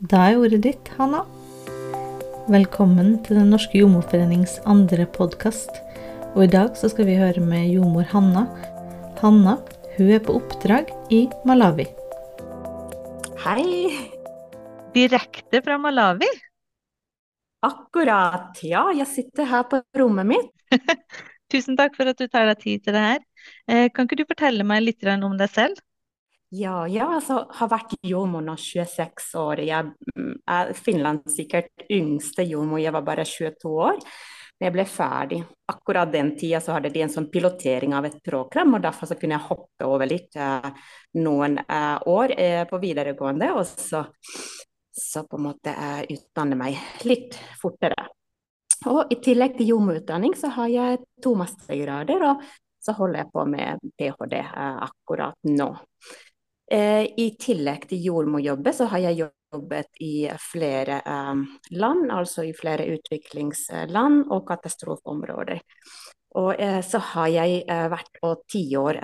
Da er ordet ditt, Hanna. Velkommen til Den norske jordmorforenings andre podkast. Og i dag så skal vi høre med jordmor Hanna. Hanna hun er på oppdrag i Malawi. Hei. Direkte fra Malawi? Akkurat. Ja, jeg sitter her på rommet mitt. Tusen takk for at du tar deg tid til det her. Eh, kan ikke du fortelle meg litt om deg selv? Ja, jeg altså, har vært jordmor nå 26 år. Jeg mm, er Finlands sikkert yngste jordmor, jeg var bare 22 år. Men jeg ble ferdig. Akkurat den tida så hadde de en sånn pilotering av et program, og derfor så kunne jeg hoppe over litt eh, noen eh, år eh, på videregående, og så, så på en måte eh, utdanne meg litt fortere. Og i tillegg til jordmorutdanning så har jeg to mastergrader, og så holder jeg på med ph.d. Eh, akkurat nå. Eh, I tillegg til jordmorjobben så har jeg jobbet i flere um, land, altså i flere utviklingsland og katastrofeområder. Og eh, så har jeg eh, vært og tiår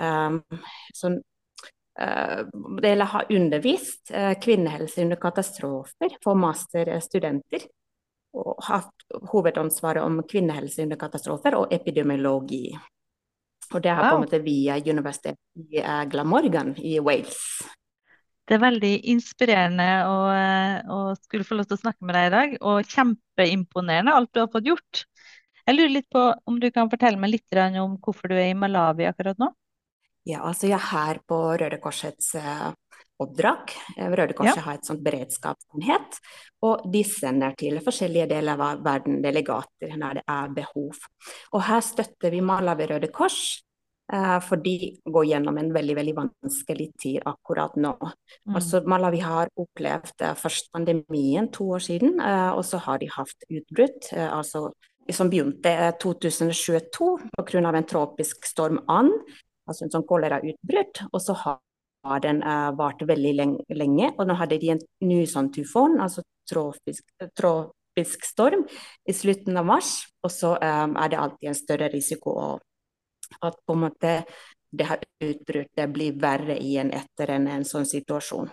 eller har undervist kvinnehelse under katastrofer for masterstudenter. Og hatt hovedansvaret om kvinnehelse under katastrofer og epidemiologi. Og det er wow. på en måte via universitetet i Glamorgan i Wales. Det er veldig inspirerende å, å, skulle få lov til å snakke med deg i dag, og kjempeimponerende alt du har fått gjort. Jeg lurer litt på om du kan fortelle meg litt om hvorfor du er i Malawi akkurat nå? Ja, altså jeg er her på Røde Korsets uh, oppdrag. Røde Korset ja. har et sånt beredskapsenhet, og de sender til forskjellige deler av verden delegater når det er behov. Og her støtter vi Malawi Røde Kors Eh, for de går gjennom en veldig veldig vanskelig tid akkurat nå. Mm. Altså Malawi har opplevd eh, først pandemien to år siden, eh, og så har de hatt utbrudd. altså som begynte 2022 pga. en tropisk storm Ann, altså en sånn kolerautbrudd. Og så har den uh, varte veldig lenge, og nå hadde de en ny sånn tyfon, altså tropisk, tropisk storm, i slutten av mars. Og så um, er det alltid en større risiko å at på en måte det her utbruddet blir verre igjen etter en, en sånn situasjon.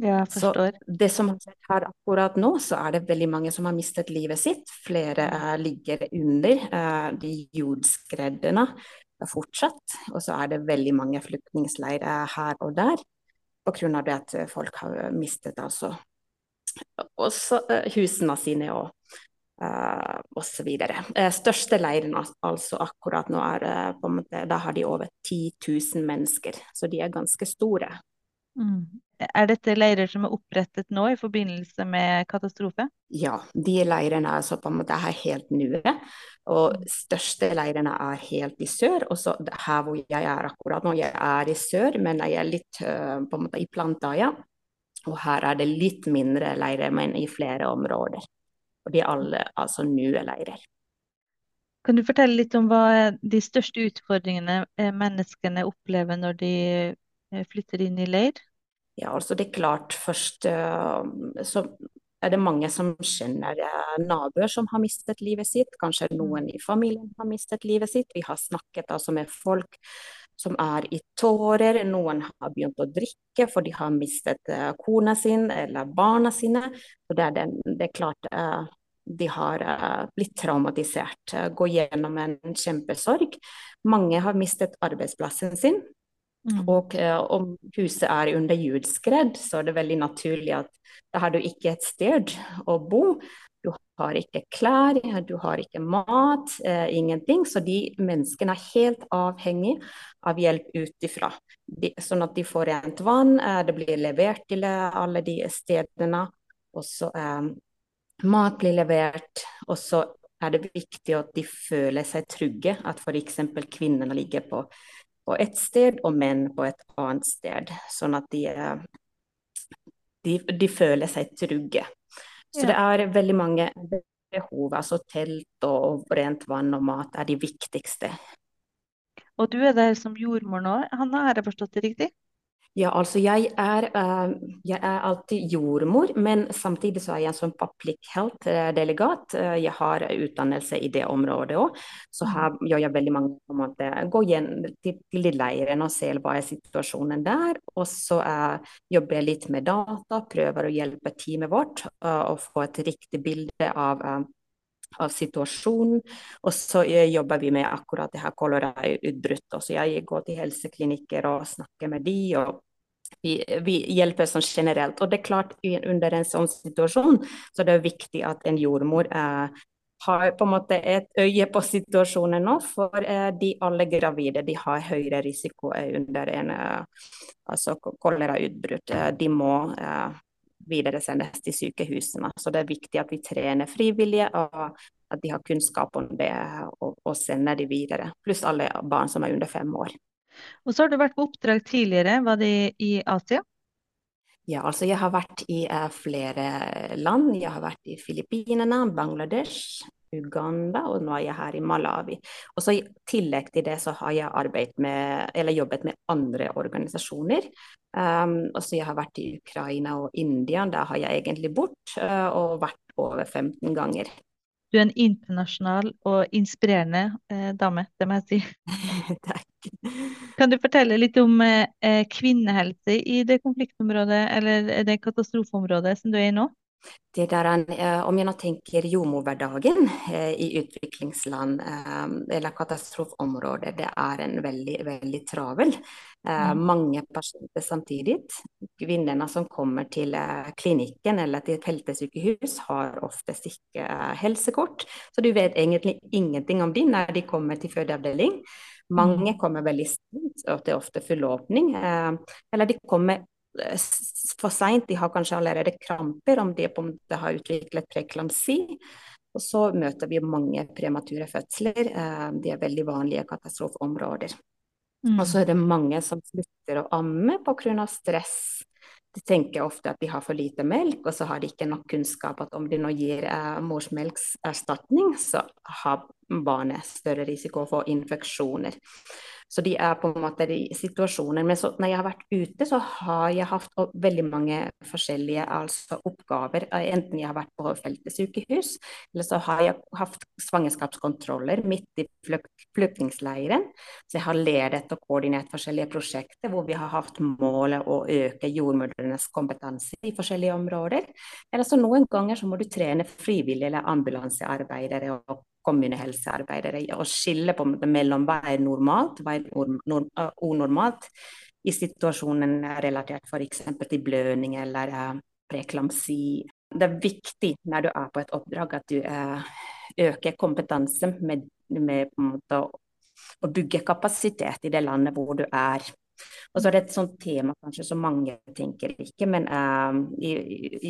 Ja. Så det som har skjedd her akkurat nå, så er det veldig mange som har mistet livet sitt. Flere uh, ligger under uh, de jordskreddene fortsatt. Og så er det veldig mange flyktningleirer her og der pga. at folk har mistet altså også uh, husene sine og Uh, osv. Uh, største leiren altså akkurat nå er på en måte, da har de over 10 000 mennesker, så de er ganske store. Mm. Er dette leirer som er opprettet nå i forbindelse med katastrofe? Ja, de leirene er, på en måte, her helt nye. Og mm. største leirene er helt i sør. Og så her hvor jeg er akkurat nå, jeg er i sør, men jeg er litt uh, på en måte i Plantaya. Og her er det litt mindre leirer, men i flere områder. Og de er alle altså nye leirer. Kan du fortelle litt om hva de største utfordringene eh, menneskene opplever når de eh, flytter inn i leir? Ja, altså det er klart først uh, så er det mange som kjenner uh, naboer som har mistet livet sitt. Kanskje mm. noen i familien har mistet livet sitt. Vi har snakket altså med folk som er i tårer. Noen har begynt å drikke for de har mistet uh, kona sin eller barna sine. Så det, er, den, det er klart de har blitt traumatisert. Gå gjennom en kjempesorg. Mange har mistet arbeidsplassen sin. Mm. Og om huset er under jordskred, så er det veldig naturlig at da har du ikke et sted å bo. Du har ikke klær, du har ikke mat, eh, ingenting. Så de menneskene er helt avhengig av hjelp utifra. Sånn at de får rent vann, eh, det blir levert til eh, alle de stedene. Og så eh, mat blir levert. Og så er det viktig at de føler seg trygge. At f.eks. kvinnene ligger på, på et sted og menn på et annet sted. Sånn at de, eh, de, de føler seg trygge. Så det er veldig mange behov. Altså telt og rent vann og mat er de viktigste. Og du er der som jordmor nå, Hanna, har jeg forstått det riktig? Ja, altså jeg er, uh, jeg er, alltid jordmor, men samtidig så er jeg sånn public health-delegat. Uh, jeg har utdannelse i det området òg, så mm. her gjør jeg veldig mange på en måte, Gå igjen til, til de leirene og ser hva er situasjonen der. Og så uh, jobber jeg litt med data, prøver å hjelpe teamet vårt å få et riktig bilde av av situasjonen. Og så jobber vi med akkurat det her kolerautbruddet. Så jeg går til helseklinikker og snakker med de, og vi, vi hjelper sånn generelt. Og det er klart, under en sånn situasjon, så det er viktig at en jordmor eh, har på en måte et øye på situasjonen nå, for eh, de alle gravide de har høyere risiko under en eh, altså kolerautbrudd. Eh, de må eh, videresendes til sykehusene. Så det er viktig at vi trener frivillige, og at de har kunnskap om det og, og sender de videre. Pluss alle barn som er under fem år. Og så har du vært på oppdrag tidligere, var det i Asia? Ja, altså jeg har vært i uh, flere land. Jeg har vært i Filippinene, Bangladesh, Uganda, og nå er jeg her i Malawi. Og så I tillegg til det så har jeg arbeidet med, eller jobbet med andre organisasjoner. Um, og så Jeg har vært i Ukraina og India, der har jeg egentlig bort uh, og vært over 15 ganger. Du er en internasjonal og inspirerende eh, dame, det må jeg si. Takk. Kan du fortelle litt om eh, kvinnehelse i det konfliktområdet, eller det katastrofeområdet som du er i nå? Det der, eh, om jeg nå tenker jordmorhverdagen eh, i utviklingsland eh, eller katastrofeområder, det er en veldig, veldig travel. Mm. Mange pasienter samtidig. Kvinnene som kommer til klinikken eller til feltesykehus, har oftest ikke helsekort, så du vet egentlig ingenting om dem når de kommer til fødeavdeling. Mange mm. kommer veldig sent, og det er ofte full åpning. Eller de kommer for seint, de har kanskje allerede kramper om de på en måte har utviklet preklamsi. Og så møter vi mange premature fødsler. Eh, de er veldig vanlige katastrofeområder. Mm. Og så er det mange som slutter å amme pga. stress. De tenker ofte at de har for lite melk, og så har de ikke nok kunnskap at om de nå gir eh, morsmelkserstatning, så har barnet større risiko for infeksjoner. Så de er på en måte i situasjoner. Men så, når jeg har vært ute, så har jeg hatt veldig mange forskjellige altså, oppgaver. Enten jeg har vært på feltesykehus, eller så har jeg hatt svangerskapskontroller midt i flyktningleiren. Så jeg har ledet og koordinert forskjellige prosjekter hvor vi har hatt målet å øke jordmødrenes kompetanse i forskjellige områder. Eller så noen ganger så må du trene frivillige eller ambulansearbeidere og kommunehelsearbeidere å skille på mellom hva er normalt, hva er unormalt i situasjonen relatert f.eks. til blødning eller preklamsi. Det er viktig når du er på et oppdrag at du øker kompetansen med, med å, å bygge kapasitet i det landet hvor du er. Og så er det et sånt tema kanskje som mange tenker ikke, men uh, i,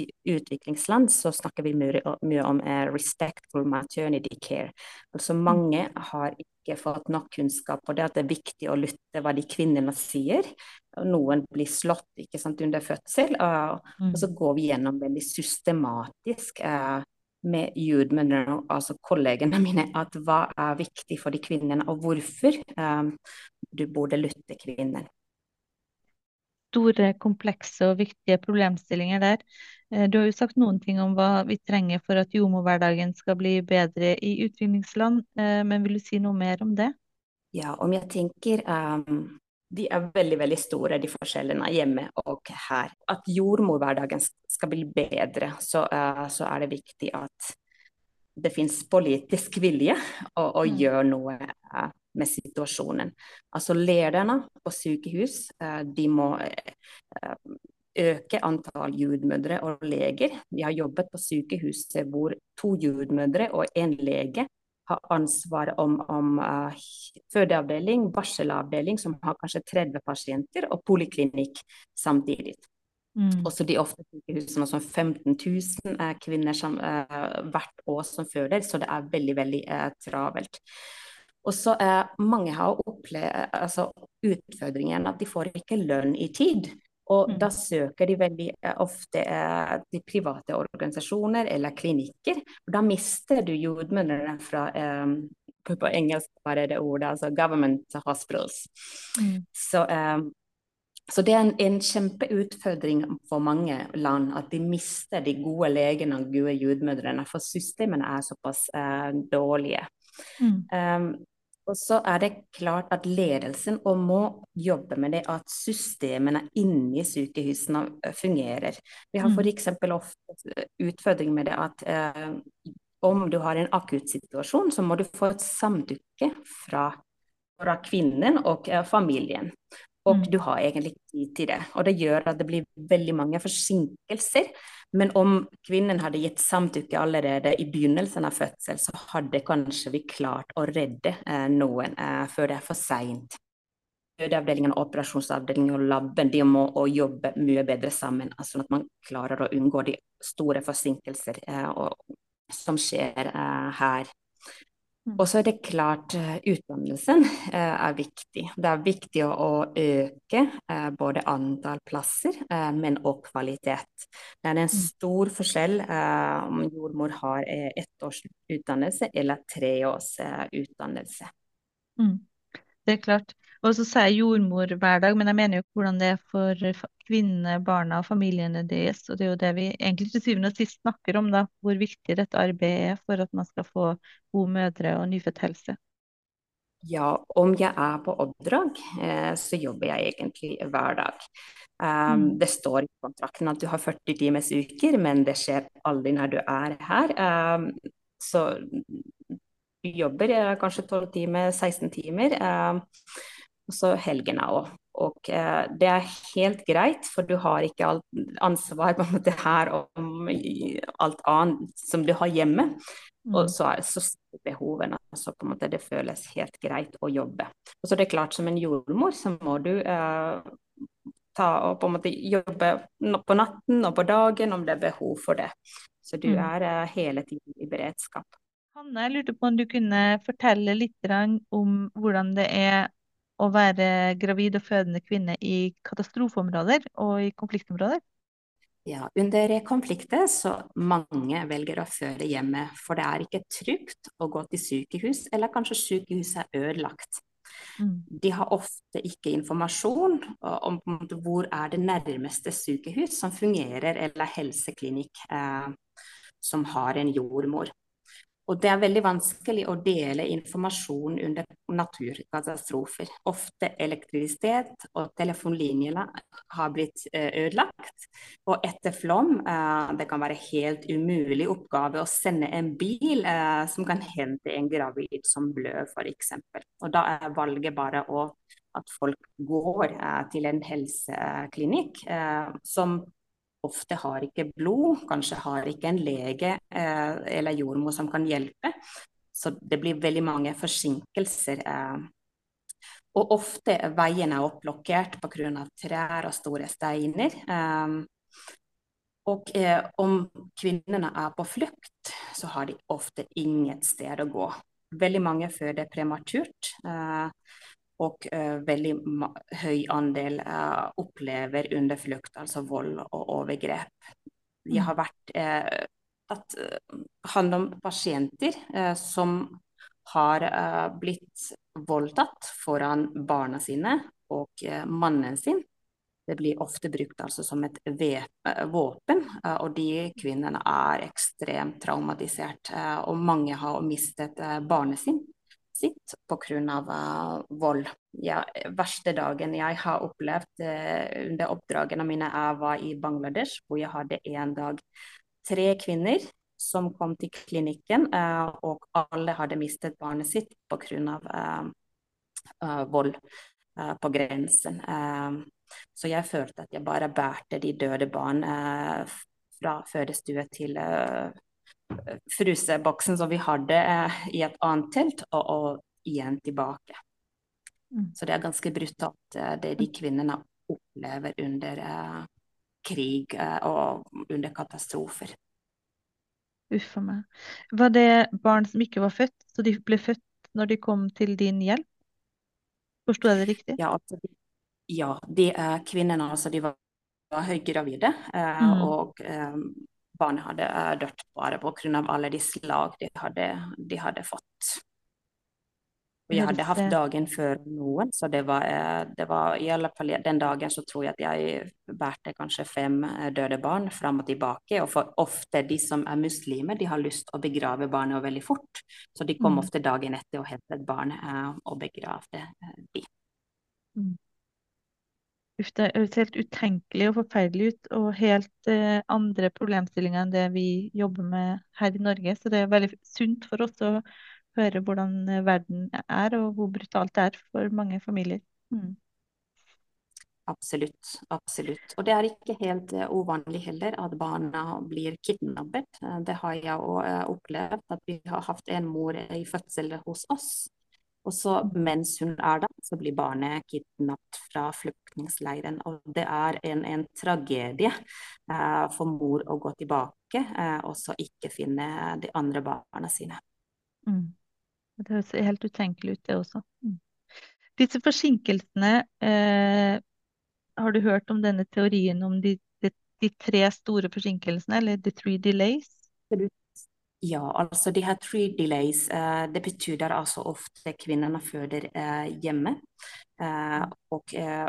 i, utviklingsland så snakker vi mye, mye om uh, respectful maternity care. Altså mm. mange har ikke fått nok kunnskap på det at det er viktig å lytte hva de kvinnene sier. Noen blir slått ikke sant, under fødsel, uh, mm. og så går vi gjennom veldig systematisk med jordmødrene, altså kollegene mine, at hva er viktig for de kvinnene, og hvorfor um, du burde lytte kvinner store, komplekse og viktige problemstillinger der. Eh, du har jo sagt noen ting om hva vi trenger for at jordmorhverdagen skal bli bedre i utviklingsland, eh, men vil du si noe mer om det? Ja, om jeg tenker um, De er veldig veldig store, de forskjellene hjemme og her. At jordmorhverdagen skal bli bedre, så, uh, så er det viktig at det finnes politisk vilje å, å mm. gjøre noe uh, med situasjonen. Altså lederne på sykehus eh, de må eh, øke antall jordmødre og leger. Vi har jobbet på sykehuset hvor to jordmødre og en lege har ansvar om, om uh, fødeavdeling, barselavdeling som har kanskje 30 pasienter, og poliklinikk samtidig. Mm. Også de ofte sykehusene som 15 000 kvinner som, uh, hvert år som føder, så det er veldig, veldig travelt. Og så er mange har opplevd altså, utfordringen at de får ikke lønn i tid. Og mm. da søker de veldig eh, ofte eh, til private organisasjoner eller klinikker. Og da mister du jordmødrene fra eh, på, på, engelsk er det ordet, altså government hospitals. Mm. Så, eh, Så det er en, en, kjempeutfordring for mange land at de mister de gode legene og gode jordmødrene, for systemene er såpass eh, dårlige. Mm. Um, og så er det klart at ledelsen må jobbe med det at systemene inni sykehusene eh, fungerer. Vi har f.eks. Mm. ofte utfordring med det at eh, om du har en akuttsituasjon, så må du få et samtykke fra, fra kvinnen og eh, familien. Og mm. du har egentlig ikke tid til det. Og det gjør at det blir veldig mange forsinkelser. Men om kvinnen hadde gitt samtykke allerede i begynnelsen av fødsel, så hadde kanskje vi klart å redde eh, noen eh, før det er for seint. Fødeavdelingen, operasjonsavdelingen og laben de må jobbe mye bedre sammen, sånn at man klarer å unngå de store forsinkelser eh, og, som skjer eh, her. Og så er det klart uh, utdannelsen uh, er viktig. Det er viktig å, øke uh, både antall plasser, men også kvalitet. Det er en mm. stor forskjell om jordmor har ett års utdannelse eller tre års utdannelse. Mm. Det er klart. Og så sier jordmor hver dag, men jeg mener jo hvordan det er for kvinnene, barna og familiene deres. Og det er jo det vi egentlig til syvende og sist snakker om, da. Hvor viktig dette arbeidet er for at man skal få gode mødre og nyfødt helse. Ja, om jeg er på oppdrag, eh, så jobber jeg egentlig hver dag. Um, mm. Det står i kontrakten at du har 40 timers uker, men det skjer aldri når du er her. Um, så du jobber eh, kanskje 12 timer, 16 timer. Og så helgene òg. Og eh, det er helt greit, for du har ikke alt ansvar på en måte her om alt annet som du har hjemme. Mm. Og så er så behovene, så på en måte det føles helt greit å jobbe. Og så det er klart, som en jordmor så må du eh, ta og på en måte jobbe på natten og på dagen om det er behov for det. Så du mm. er eh, hele tiden i beredskap. Hanne, jeg lurte på om du kunne fortelle litt om hvordan det er å være gravid og fødende kvinne i katastrofeområder og i konfliktområder? Ja, Under konflikter så mange velger å føde hjemme, for det er ikke trygt å gå til sykehus, eller kanskje sykehuset er ødelagt. Mm. De har ofte ikke informasjon om hvor er det nærmeste sykehus som fungerer, eller helseklinikk eh, som har en jordmor. Og det er veldig vanskelig å dele informasjon under naturkatastrofer. Ofte elektrisitet og telefonlinjene har blitt eh, ødelagt. Og etter flom eh, det kan være helt umulig oppgave å sende en bil eh, som kan hente en gravid som blør, f.eks. Og da er valget bare å, at folk går til en helseklinikk som ofte har ikke blod, kanskje har ikke en lege eh, eller jordmor som kan hjelpe. Så det blir veldig mange forsinkelser. Eh. Og ofte er veiene oppblokkert pga. trær og store steiner. Eh, og eh, om kvinnene er på flukt, så har de ofte inget sted å gå. Veldig mange føder prematurt. Eh, og uh, veldig høy andel uh, opplever under flukt, altså vold og overgrep. Vi mm. har vært uh, tatt hånd om pasienter som har blitt voldtatt foran barna sine og mannen sin. Det blir ofte brukt altså som et våpen, og de kvinnene er ekstremt traumatisert. Og mange har mistet barnet sitt sitt pga. Uh, vold. Ja, verste dagen jeg har opplevd uh, under oppdragene mine, jeg var i Bangladesh, hvor jeg hadde en dag tre kvinner som kom til klinikken, uh, og alle hadde mistet barnet sitt pga. Uh, vold på grensen. Så jeg følte at jeg bare bærte de døde barn fra fødestue til fryseboksen som vi hadde eh, i et annet telt, og, og igjen tilbake. Mm. Så det er ganske brutalt, eh, det de kvinnene opplever under eh, krig og under katastrofer. Uff a meg. Var det barn som ikke var født, så de ble født når de kom til din hjelp? Forsto jeg det riktig? Ja, altså, de, ja, de kvinnene altså, de var, var høygravide, mm. og barnet hadde uh, dødd bare pga. alle de slag de hadde, de hadde fått. Og jeg hadde hatt dagen før noen, så det var, eh, det var, i alle fall den dagen så tror jeg at jeg bærte kanskje fem eh, døde barn fram og tilbake. Og for ofte de som er muslimer, de har lyst å begrave barnet veldig fort. Så de kom mm. ofte dagen etter og hentet barn eh, og begravde de. Mm. Det høres helt utenkelig og forferdelig ut, og helt eh, andre problemstillinger enn det vi jobber med her i Norge. Så det er veldig sunt for oss å høre hvordan eh, verden er, og hvor brutalt det er for mange familier. Mm. Absolutt. absolutt. Og det er ikke helt uh, uvanlig heller at barna blir kidnappet. Uh, det har jeg òg opplevd, at vi har hatt en mor i fødsel hos oss. Og så mens hun er der, så blir barnet kidnappet fra flyktningleiren. Og det er en, en tragedie for mor å gå tilbake og så ikke finne de andre barna sine. Mm. Det høres helt utenkelig ut, det også. Mm. Disse forsinkelsene, eh, har du hørt om denne teorien om de, de, de, tre store forsinkelsene, eller the three delays? Ja, altså de her three delays, eh, det betyr altså ofte kvinnene føder eh, hjemme. Eh, og eh,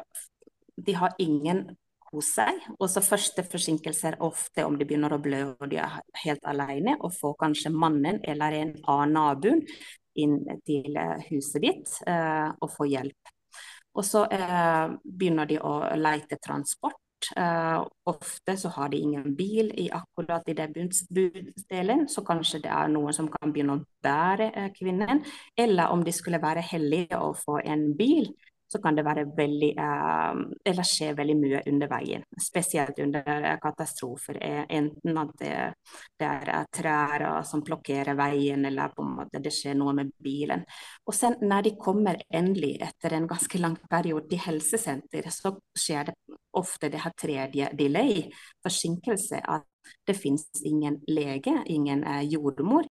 de har ingen hos seg. Og så første er ofte om de begynner å blø og de er helt alene, og får kanskje mannen eller en annen nabo inn til eh, huset ditt eh, og få hjelp. Og så begynner de å lete transport. Uh, ofte så har de ingen bil i akkurat i den budsdelen, så kanskje det er noen som kan begynne å bære uh, kvinnen. Eller om de skulle være heldige og få en bil, så kan det være veldig, eh, eller skje veldig mye under veien. Spesielt under katastrofer. Eh, enten at det, det er trær som blokkerer veien, eller på en måte det skjer noe med bilen. Og sen når de kommer endelig etter en ganske lang periode til helsesenter, så skjer det ofte det her tredje delay, forsinkelse. At det finnes ingen lege, ingen eh, jordmor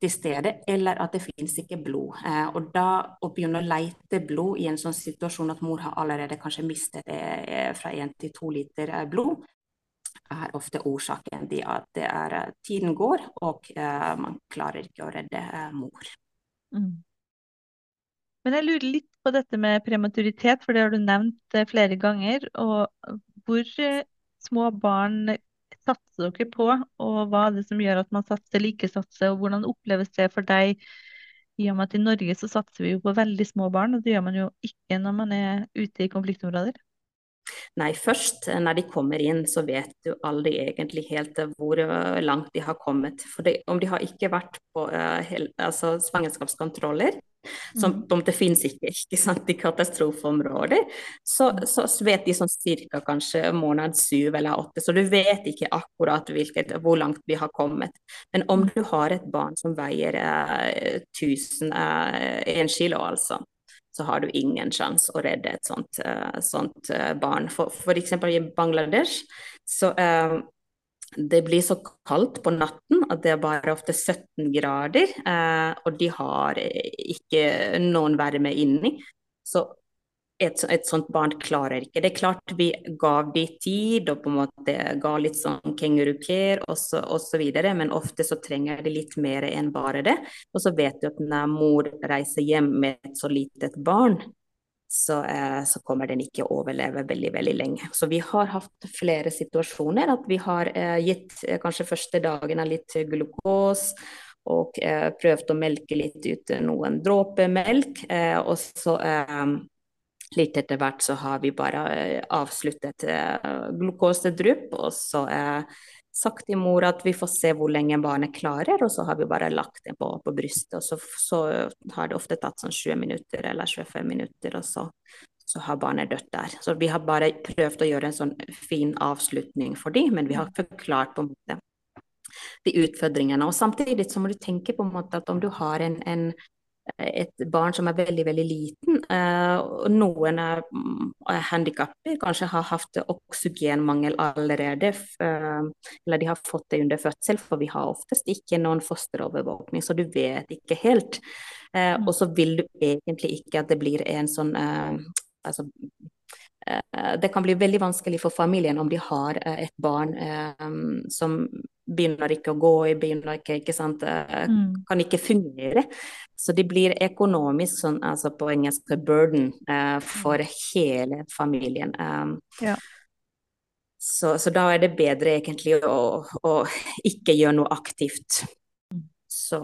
til stede, eller at det finnes ikke blod. Eh, og da å begynne å leite blod i en sånn situasjon at mor har allerede kanskje mistet eh, fra én til to liter eh, blod, er ofte årsaken til at det er, eh, tiden går og eh, man klarer ikke å redde eh, mor. Mm. Men jeg lurer litt på dette med prematuritet, for det har du nevnt flere ganger. Og hvor små barn satser dere på, og hva er det som gjør at man satser like satser, og hvordan oppleves det for deg? I og med at i Norge så satser vi jo på veldig små barn, og det gjør man jo ikke når man er ute i konfliktområder. Nei, først når de kommer inn, så vet du aldri egentlig helt hvor eh, langt de har kommet. For det, om de har ikke vært på uh, altså svangerskapskontroller, som på en måte finnes ikke, ikke sant, i katastrofeområder, så, mm. så, vet de sånn cirka kanskje måned syv eller åtte, så du vet ikke akkurat hvilket, hvor langt vi har kommet. Men om mm. du har et barn som veier eh, 1000, eh, kilo, altså, så har du ingen sjanse å redde et sånt, eh, sånt uh, barn. For, for, eksempel i Bangladesh så uh, det blir så kaldt på natten at det er bare ofte 17 grader, eh, og de har ikke noen varme inni. Så et, et, sånt barn klarer ikke. Det er klart vi ga de tid og på en måte ga litt sånn kenguruker osv., men ofte så trenger de litt mer enn bare det. Og så vet du at når mor reiser hjem med et så litet barn, så, eh, så, kommer den ikke å overleve veldig veldig lenge. Så vi har hatt flere situasjoner at vi har eh, gitt eh, kanskje første dagene litt glukos og eh, prøvd å melke litt ut noen dråper melk. Eh, og så eh, litt etter hvert så har vi bare avsluttet glukosedrypp, og så sagt til mor at vi får se hvor lenge barnet klarer, og så har vi bare lagt det på, på brystet. Og så, så, har det ofte tatt sånn 20 minutter eller 25 minutter, og så, så, har barnet dødd der. Så vi har bare prøvd å gjøre en sånn fin avslutning for dem, men vi har forklart på en måte de utfordringene. Og samtidig så må du tenke på en måte at om du har en, en et barn som er veldig veldig liten. og noen er, mm, er handikapper, kanskje har hatt oksygenmangel allerede. Uh, eller de har fått det under fødsel, for vi har oftest ikke noen fosterovervåkning, så du vet ikke helt. Uh, mm. Og så vil du egentlig ikke at det blir en sånn altså, det kan bli veldig vanskelig for familien om de har et barn som begynner ikke å gå, begynner ikke, ikke sant, Mm. kan ikke fungere. Så de blir økonomisk sånn, altså på engelsk burden uh, for hele familien. Um, Ja. så, så da er det bedre egentlig å, å ikke gjøre noe aktivt. Så,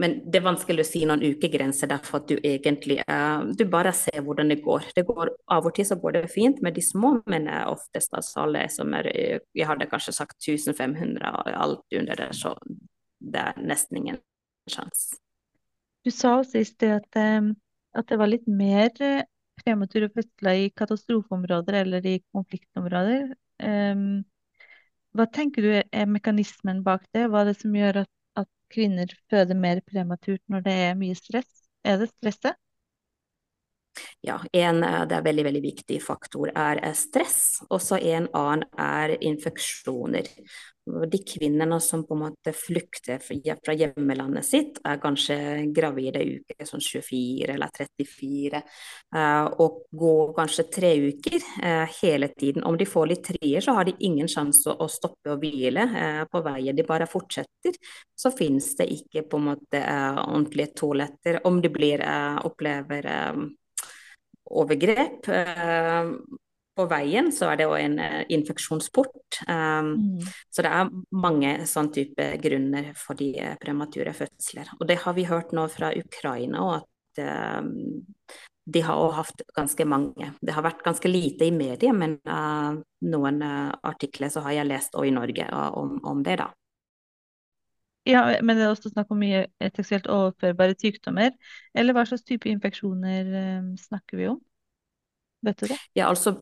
men det er vanskelig å si noen ukegrenser derfor at du egentlig uh, Du bare ser hvordan det går. Det går. Av og til så går det fint med de små, men er oftest altså alle som er eh, Jeg hadde kanskje sagt 1500, og alt under det, så det er nesten ingen sjanse. Du sa sted at, eh, at det var litt mer eh, premature fødsler i katastrofeområder eller i konfliktområder. Um, hva tenker du er mekanismen bak det? Hva er det som gjør at kvinner føder mer prematurt når det er mye stress? Er det stresset? Ja, en eh, det er veldig, veldig viktig faktor er eh, stress, og så en annen er infeksjoner. De kvinnene som på en måte flykter fra hjemmelandet sitt, er kanskje gravide i uke sånn 24 eller 34, eh, og går kanskje tre uker hele tiden. Om de får litt trier, så har de ingen sjanse å stoppe og hvile på veien. De bare fortsetter. Så finnes det ikke på en måte ordentlige toaletter. Om de blir, opplever overgrep eh, på veien, så er det òg en eh, infeksjonsport. Um, Mm. Så det er mange sånn type grunner for de eh, premature fødsler. Og det har vi hørt nå fra Ukraina òg, at de har òg hatt ganske mange. Det har vært ganske lite i media, men uh, noen uh, artikler så har jeg lest òg i Norge uh, om, om det, da. Ja, men det er også snakk om mye eh, seksuelt overførbare sykdommer. Eller hva slags type infeksjoner um, snakker vi om? Vet du det? Ja, altså,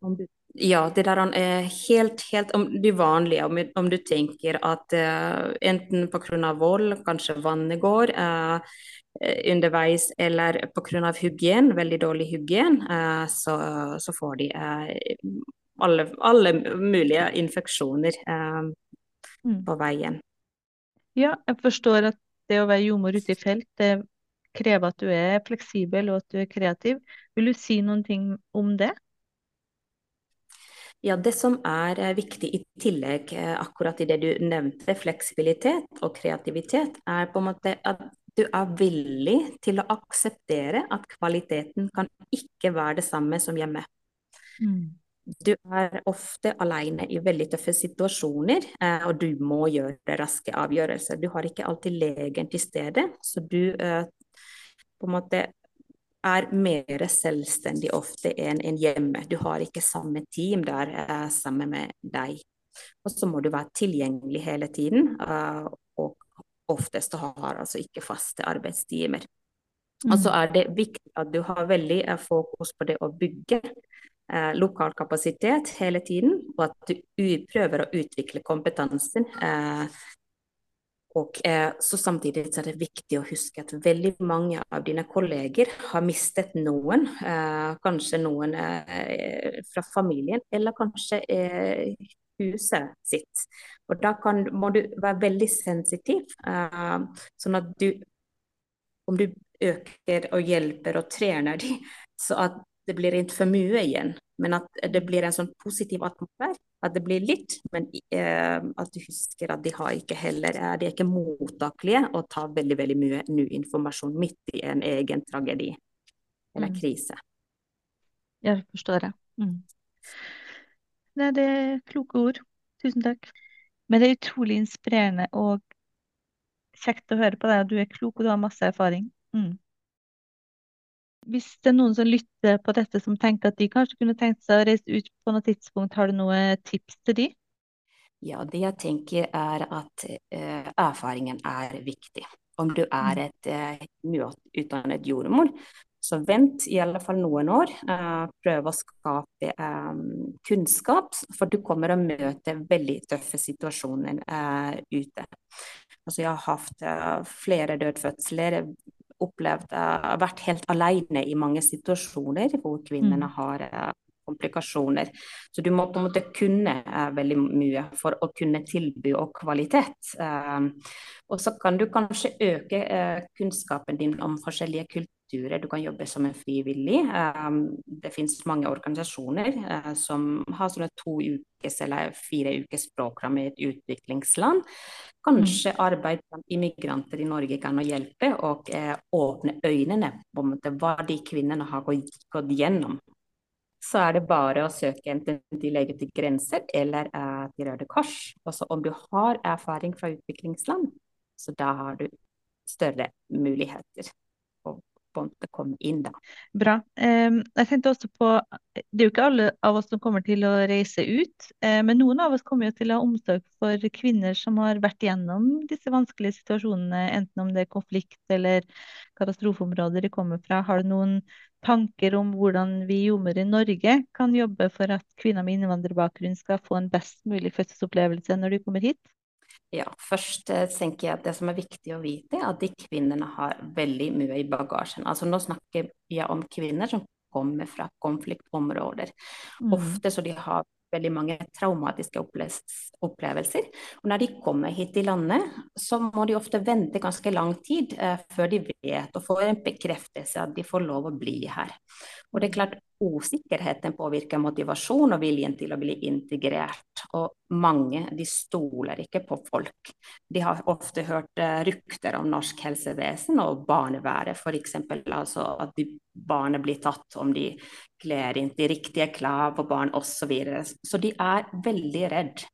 ja, det der er helt, helt om de vanlige. Om, om du tenker at uh, enten pga. vold, kanskje vannet går uh, underveis, eller pga. hygien, veldig dårlig hygien, uh, så, så, får de alle, alle, mulige infeksjoner Mm. på veien. Ja, jeg forstår at det å være jordmor ute i felt, det krever at du er fleksibel og at du er kreativ. Vil du si noen ting om det? Ja, Det som er eh, viktig i tillegg, eh, akkurat i det du nevnte, fleksibilitet og kreativitet, er på en måte at du er villig til å akseptere at kvaliteten kan ikke være det samme som hjemme. Mm. Du er ofte alene i veldig tøffe situasjoner, eh, og du må gjøre raske avgjørelser. Du har ikke alltid legen til stede, så du på en måte er mer selvstendig ofte enn en hjemme. Du har ikke samme team der uh, sammen med deg. Og så må du være tilgjengelig hele tiden, og oftest har altså ikke faste arbeidstimer. Mm. Og så er det viktig at du har veldig fokus på det å bygge lokal kapasitet hele tiden, og at du prøver å utvikle kompetansen og eh, så Samtidig så er det viktig å huske at veldig mange av dine kolleger har mistet noen. Eh, kanskje noen eh, fra familien, eller kanskje eh, huset sitt. Og Da kan, må du være veldig sensitiv, eh, sånn at du Om du øker og hjelper og trener dem, så at det blir ikke for mye igjen, men at det blir en sånn positiv atmosfære. At det blir litt, men eh, at du husker at de har ikke heller er De er ikke mottakelige og tar veldig veldig mye ny informasjon midt i en egen tragedi eller Mm. krise. Jeg forstår det. Mm. Nei, det er kloke ord. Tusen takk. Men det er utrolig inspirerende og kjekt å høre på deg. Du er klok og du har masse erfaring. Mm. Hvis det er noen som lytter på dette som tenker at de kanskje kunne tenkt seg å reise ut på noe tidspunkt, har du noen tips til de? Ja, det jeg tenker er at eh, erfaringen er viktig. Om du er Mm. et eh, nyutdannet jordmor, så vent i alle fall noen år. Uh, prøv å skape eh, kunnskap, for du kommer å møte veldig tøffe situasjoner uh, ute. Altså, jeg har hatt uh, flere dødfødsler, opplevd uh, vært helt alene i mange situasjoner hvor kvinnene Mm. har uh, komplikasjoner. Så du må på en måte kunne eh, veldig mye for å kunne tilby og kvalitet. Eh, og så kan du kanskje øke kunnskapen din om forskjellige kulturer. Du kan jobbe som en frivillig. Um, det finnes mange organisasjoner som har sånne to ukes eller fire ukes program i et utviklingsland. Kanskje arbeid blant immigranter i Norge kan hjelpe og eh, åpne øynene på hva de kvinnene har gått, gått gjennom. Så er det bare å søke enten til Leger til grenser eller eh, til Røde Kors. Også om du har erfaring fra utviklingsland, så da har du større muligheter måte komme inn, da. Bra. Jeg tenkte også på, Det er jo ikke alle av oss som kommer til å reise ut, eh, men noen av oss kommer jo til å ha omsorg for kvinner som har vært gjennom disse vanskelige situasjonene, enten om det er konflikt eller katastrofeområder de kommer fra. Har du noen tanker om hvordan vi jordmødre i Norge kan jobbe for at kvinner med innvandrerbakgrunn skal få en best mulig fødselsopplevelse når de kommer hit? Ja, først eh, tenker jeg at det som er viktig å vite, er at de kvinnene har veldig mye i bagasjen. Altså Nå snakker jeg om kvinner som kommer fra konfliktområder. Mm. Ofte så de har veldig mange traumatiske opplevelser. Og når de kommer hit i landet, så må de ofte vente ganske lang tid eh, før de vet og får en bekreftelse at de får lov å bli her. Og det er klart Usikkerheten påvirker motivasjon og viljen til å bli integrert. Og mange de stoler ikke på folk. De har ofte hørt uh, rykter om norsk helsevesen og barneværet, f.eks. Altså at barnet blir tatt om de kler inn de riktige klær på barn osv. Så, videre. så de er veldig redd.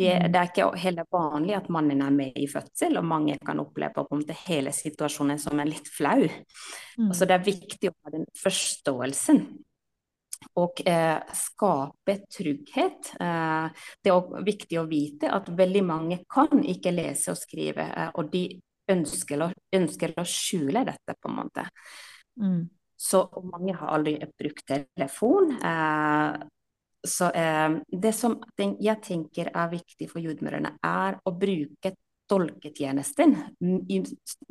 Det, mm. det, er ikke heller vanlig at mannen er med i fødsel, og mange kan oppleve på en måte hele situasjonen som er litt flau. Mm. Så det er viktig å ha den forståelsen. Og eh, skape trygghet. Eh, det er viktig å vite at veldig mange kan ikke lese og skrive, eh, og de ønsker å, ønsker å, skjule dette, på en måte. Mm. Så mange har aldri brukt telefon. Eh, så eh, det som jeg tenker er viktig for jordmødrene, er å bruke tolketjenesten i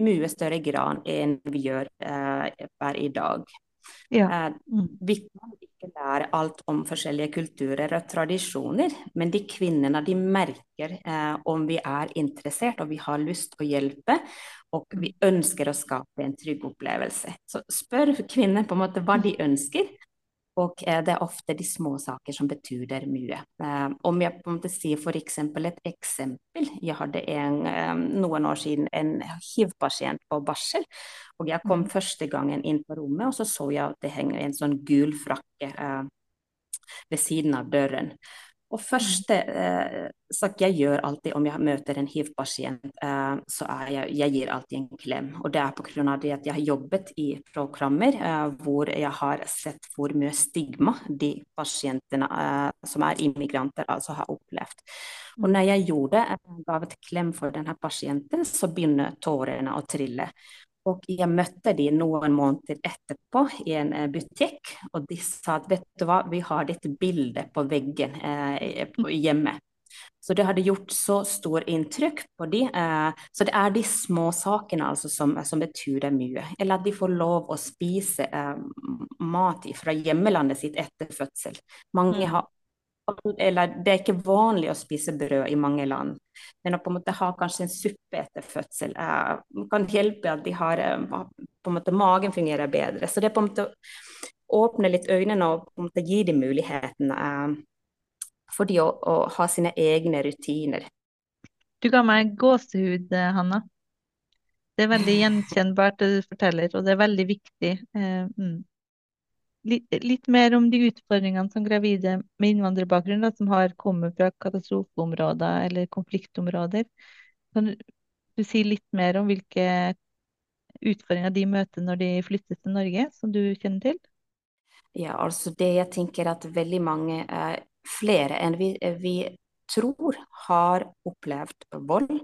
mye større grad enn vi gjør eh, per i dag. Ja. Eh, mm. Vi kan ikke lære alt om forskjellige kulturer og tradisjoner, men de kvinnene de merker eh, om vi er interessert og vi har lyst til å hjelpe, og vi ønsker å skape en trygg opplevelse. Så spør kvinner på en måte hva de ønsker, og eh, det er ofte de små saker som betyr mye. Eh, om jeg på en måte sier f.eks. et eksempel. Jeg hadde en, eh, noen år siden en hiv-pasient på barsel. Og jeg kom mm. første gangen inn på rommet, og så så jeg at det henger en sånn gul frakke ved siden av døren. Og første eh, sak jeg gjør alltid om jeg møter en hiv-pasient, eh, så er jeg, jeg gir alltid en klem. Og det er pga. det at jeg har jobbet i programmer eh, hvor jeg har sett hvor mye stigma de pasientene eh, som er immigranter, altså har opplevd. Og når jeg gjorde det, eh, ga et klem for denne pasienten, så begynner tårene å trille. Og jeg møtte de noen måneder etterpå i en eh, butikk, og de sa at vet du hva, vi har ditt bilde på veggen eh, hjemme. Så det hadde gjort så stor inntrykk på de. Eh, så det er de små sakene altså, som, som, betyr mye. Eller at de får lov å spise eh, mat fra hjemmelandet sitt etter fødsel. Mange mm. har eller det er ikke vanlig å spise brød i mange land. Men å på en måte ha kanskje en suppe etter fødsel eh, kan hjelpe at de har eh, på en måte magen fungerer bedre. Så det er på en måte å åpne litt øynene og på en måte gi dem muligheten eh, for de å, å, ha sine egne rutiner. Du ga meg gåsehud, eh, Hanna. Det er veldig gjenkjennbart det du forteller, og det er veldig viktig. Eh, mm litt, litt, mer om de utfordringene som gravide med innvandrerbakgrunn som har kommet fra katastrofeområder eller konfliktområder. Kan du si litt mer om hvilke utfordringer de møter når de flytter til Norge, som du kjenner til? Ja, altså det jeg tenker at veldig mange, eh, flere enn vi, vi tror, har opplevd vold.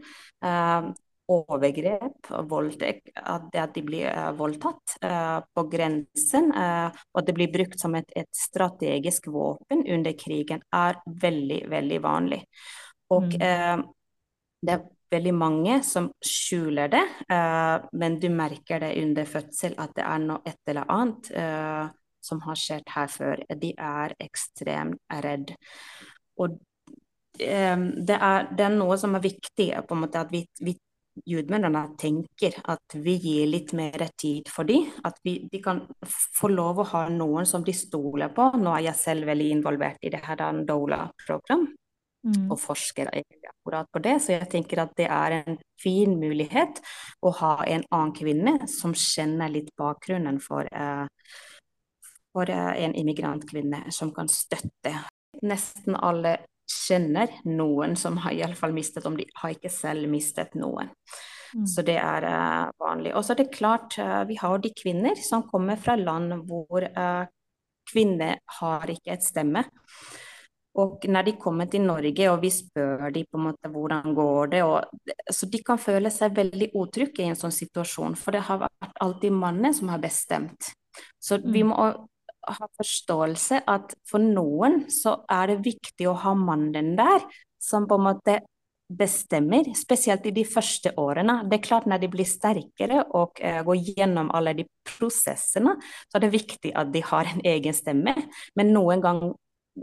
Eh, overgrep, voldtekt, at, de blir uh, voldtatt uh, på grensen, uh, og at det blir brukt som et, et, strategisk våpen under krigen, er veldig, veldig vanlig. Og mm. det er veldig mange som skjuler det, men du merker det under fødsel at det er noe et eller annet som har skjedd her før. De er ekstremt redd. Og det er, det er, noe som er viktig, på en måte at vi, vi jordmødrene tenker at vi gir litt mer tid for dem. At vi, de kan få lov å ha noen som de stoler på. Nå er jeg selv veldig involvert i det her Dola-program. mm. og forsker akkurat på det. Så jeg tenker at det er en fin mulighet å ha en annen kvinne som kjenner litt bakgrunnen for, uh, for uh, en immigrantkvinne, som kan støtte. Nesten alle kjenner noen som har iallfall mistet, om de har ikke selv mistet noen. Mm. Så det er uh, vanlig. Og så er det klart, uh, vi har de kvinner som kommer fra land hvor uh, kvinner har ikke et stemme. Og når de kommer til Norge og vi spør dem på en måte hvordan går det, og, så de kan føle seg veldig utrygge i en sånn situasjon, for det har vært alltid mannen som har bestemt. Så vi mm. må ha forståelse at for noen så er det viktig å ha mannen der, som på en måte bestemmer, spesielt i de første årene. Det er klart Når de blir sterkere og uh, går gjennom alle de prosessene, så er det viktig at de har en egen stemme. Men noen ganger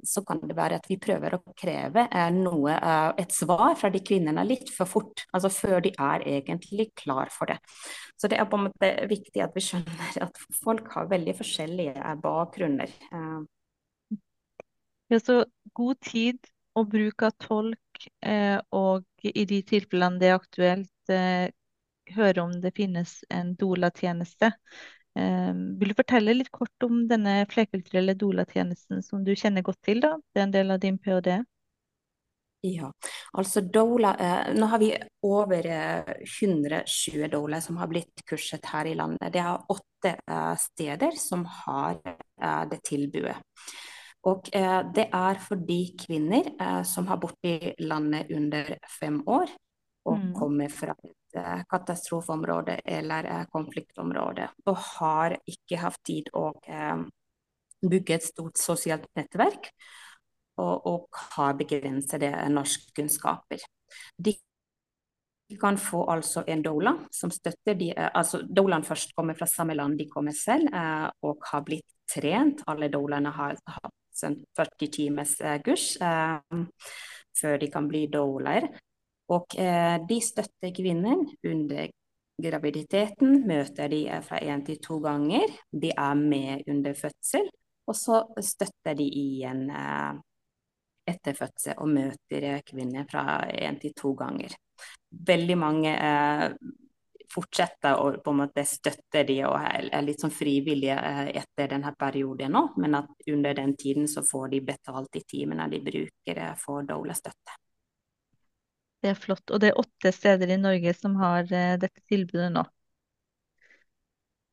så kan det være at vi prøver å kreve uh, noe, uh, et svar fra de kvinnene litt for fort. Altså før de er egentlig klar for det. Så det er på en måte viktig at vi skjønner at folk har veldig forskjellige bakgrunner. Ja, så god tid og bruk av tolk, eh, og i de tilfellene det er aktuelt, eh, høre om det finnes en Dola-tjeneste. Eh, vil du fortelle litt kort om denne flerkulturelle Dola-tjenesten som du kjenner godt til? da? Det er en del av din ph.d. Ja, altså Dola, eh, Nå har vi over eh, 120 Dola som har blitt kurset her i landet. Det er åtte eh, steder som har det tilbudet. Og eh, det er for de kvinner eh, som har bodd i landet under fem år, og mm. kommer fra eh, katastrofeområde eller eh, konfliktområde, og har ikke hatt tid å eh, bygge et stort sosialt nettverk, og, og har begrensede norskkunnskaper. De kan få altså en doula som støtter de, eh, altså Doulaen først kommer fra samme land de kommer selv, og har blitt trent. Alle doulaene har, hatt 40 timers eh, kurs eh, før de kan bli douler. Og eh, de støtter kvinner under graviditeten, møter de fra én til to ganger. De er med under fødsel, og så støtter de igjen etter fødsel og møter kvinner fra én til to ganger. Veldig mange fortsetter å på en måte støtte de og er litt sånn frivillige eh, etter denne perioden nå, men at under den tiden så får de betalt de timene de bruker eh, for doula-støtte. Det er flott. Og det er åtte steder i Norge som har uh, dette tilbudet nå.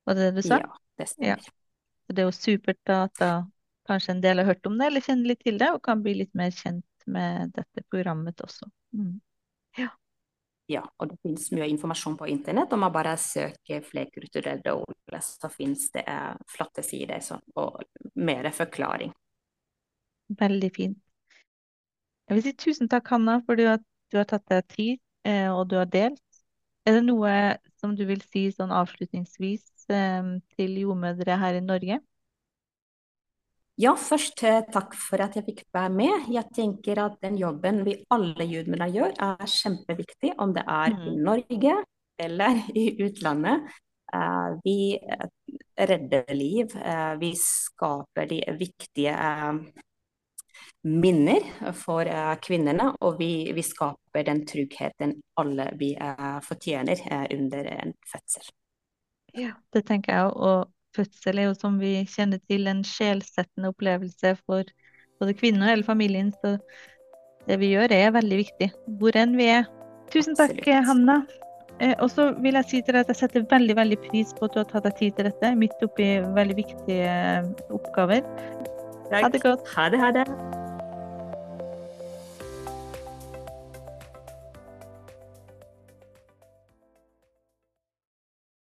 Var det det du sa? Ja, det stemmer. Ja. Det er jo supert at da kanskje en del har hørt om det, eller kjenner litt til det, og kan bli litt mer kjent med dette programmet også. Mm. Ja ja, og det finnes mye informasjon på internett. Om man bare søker flerkulturell ord, så finnes det eh, flotte sider så, og mer forklaring. Veldig fint. Jeg vil si tusen takk, Hanna, for at du har tatt deg tid, eh, og du har delt. Er det noe som du vil si sånn avslutningsvis eh, til jordmødre her i Norge? Ja, først eh, takk for at jeg fikk være med. Jeg tenker at den jobben vi alle jordmødre gjør, er kjempeviktig, om det er mm. i Norge eller i utlandet. Vi redder liv. Vi skaper de viktige minner for kvinnene, og vi, vi, skaper den tryggheten alle vi fortjener under en fødsel. Ja, det tenker jeg òg fødsel er jo, som vi kjenner til, en sjelsettende opplevelse for både kvinnen og hele familien. Så det vi gjør, er veldig viktig, hvor enn vi er. Tusen takk, Absolutt. Hanna. Eh, og så vil jeg si til deg at jeg setter veldig veldig pris på at du har tatt deg tid til dette, midt oppi veldig viktige oppgaver. oppgaver. Ha det godt. Ha det, ha det.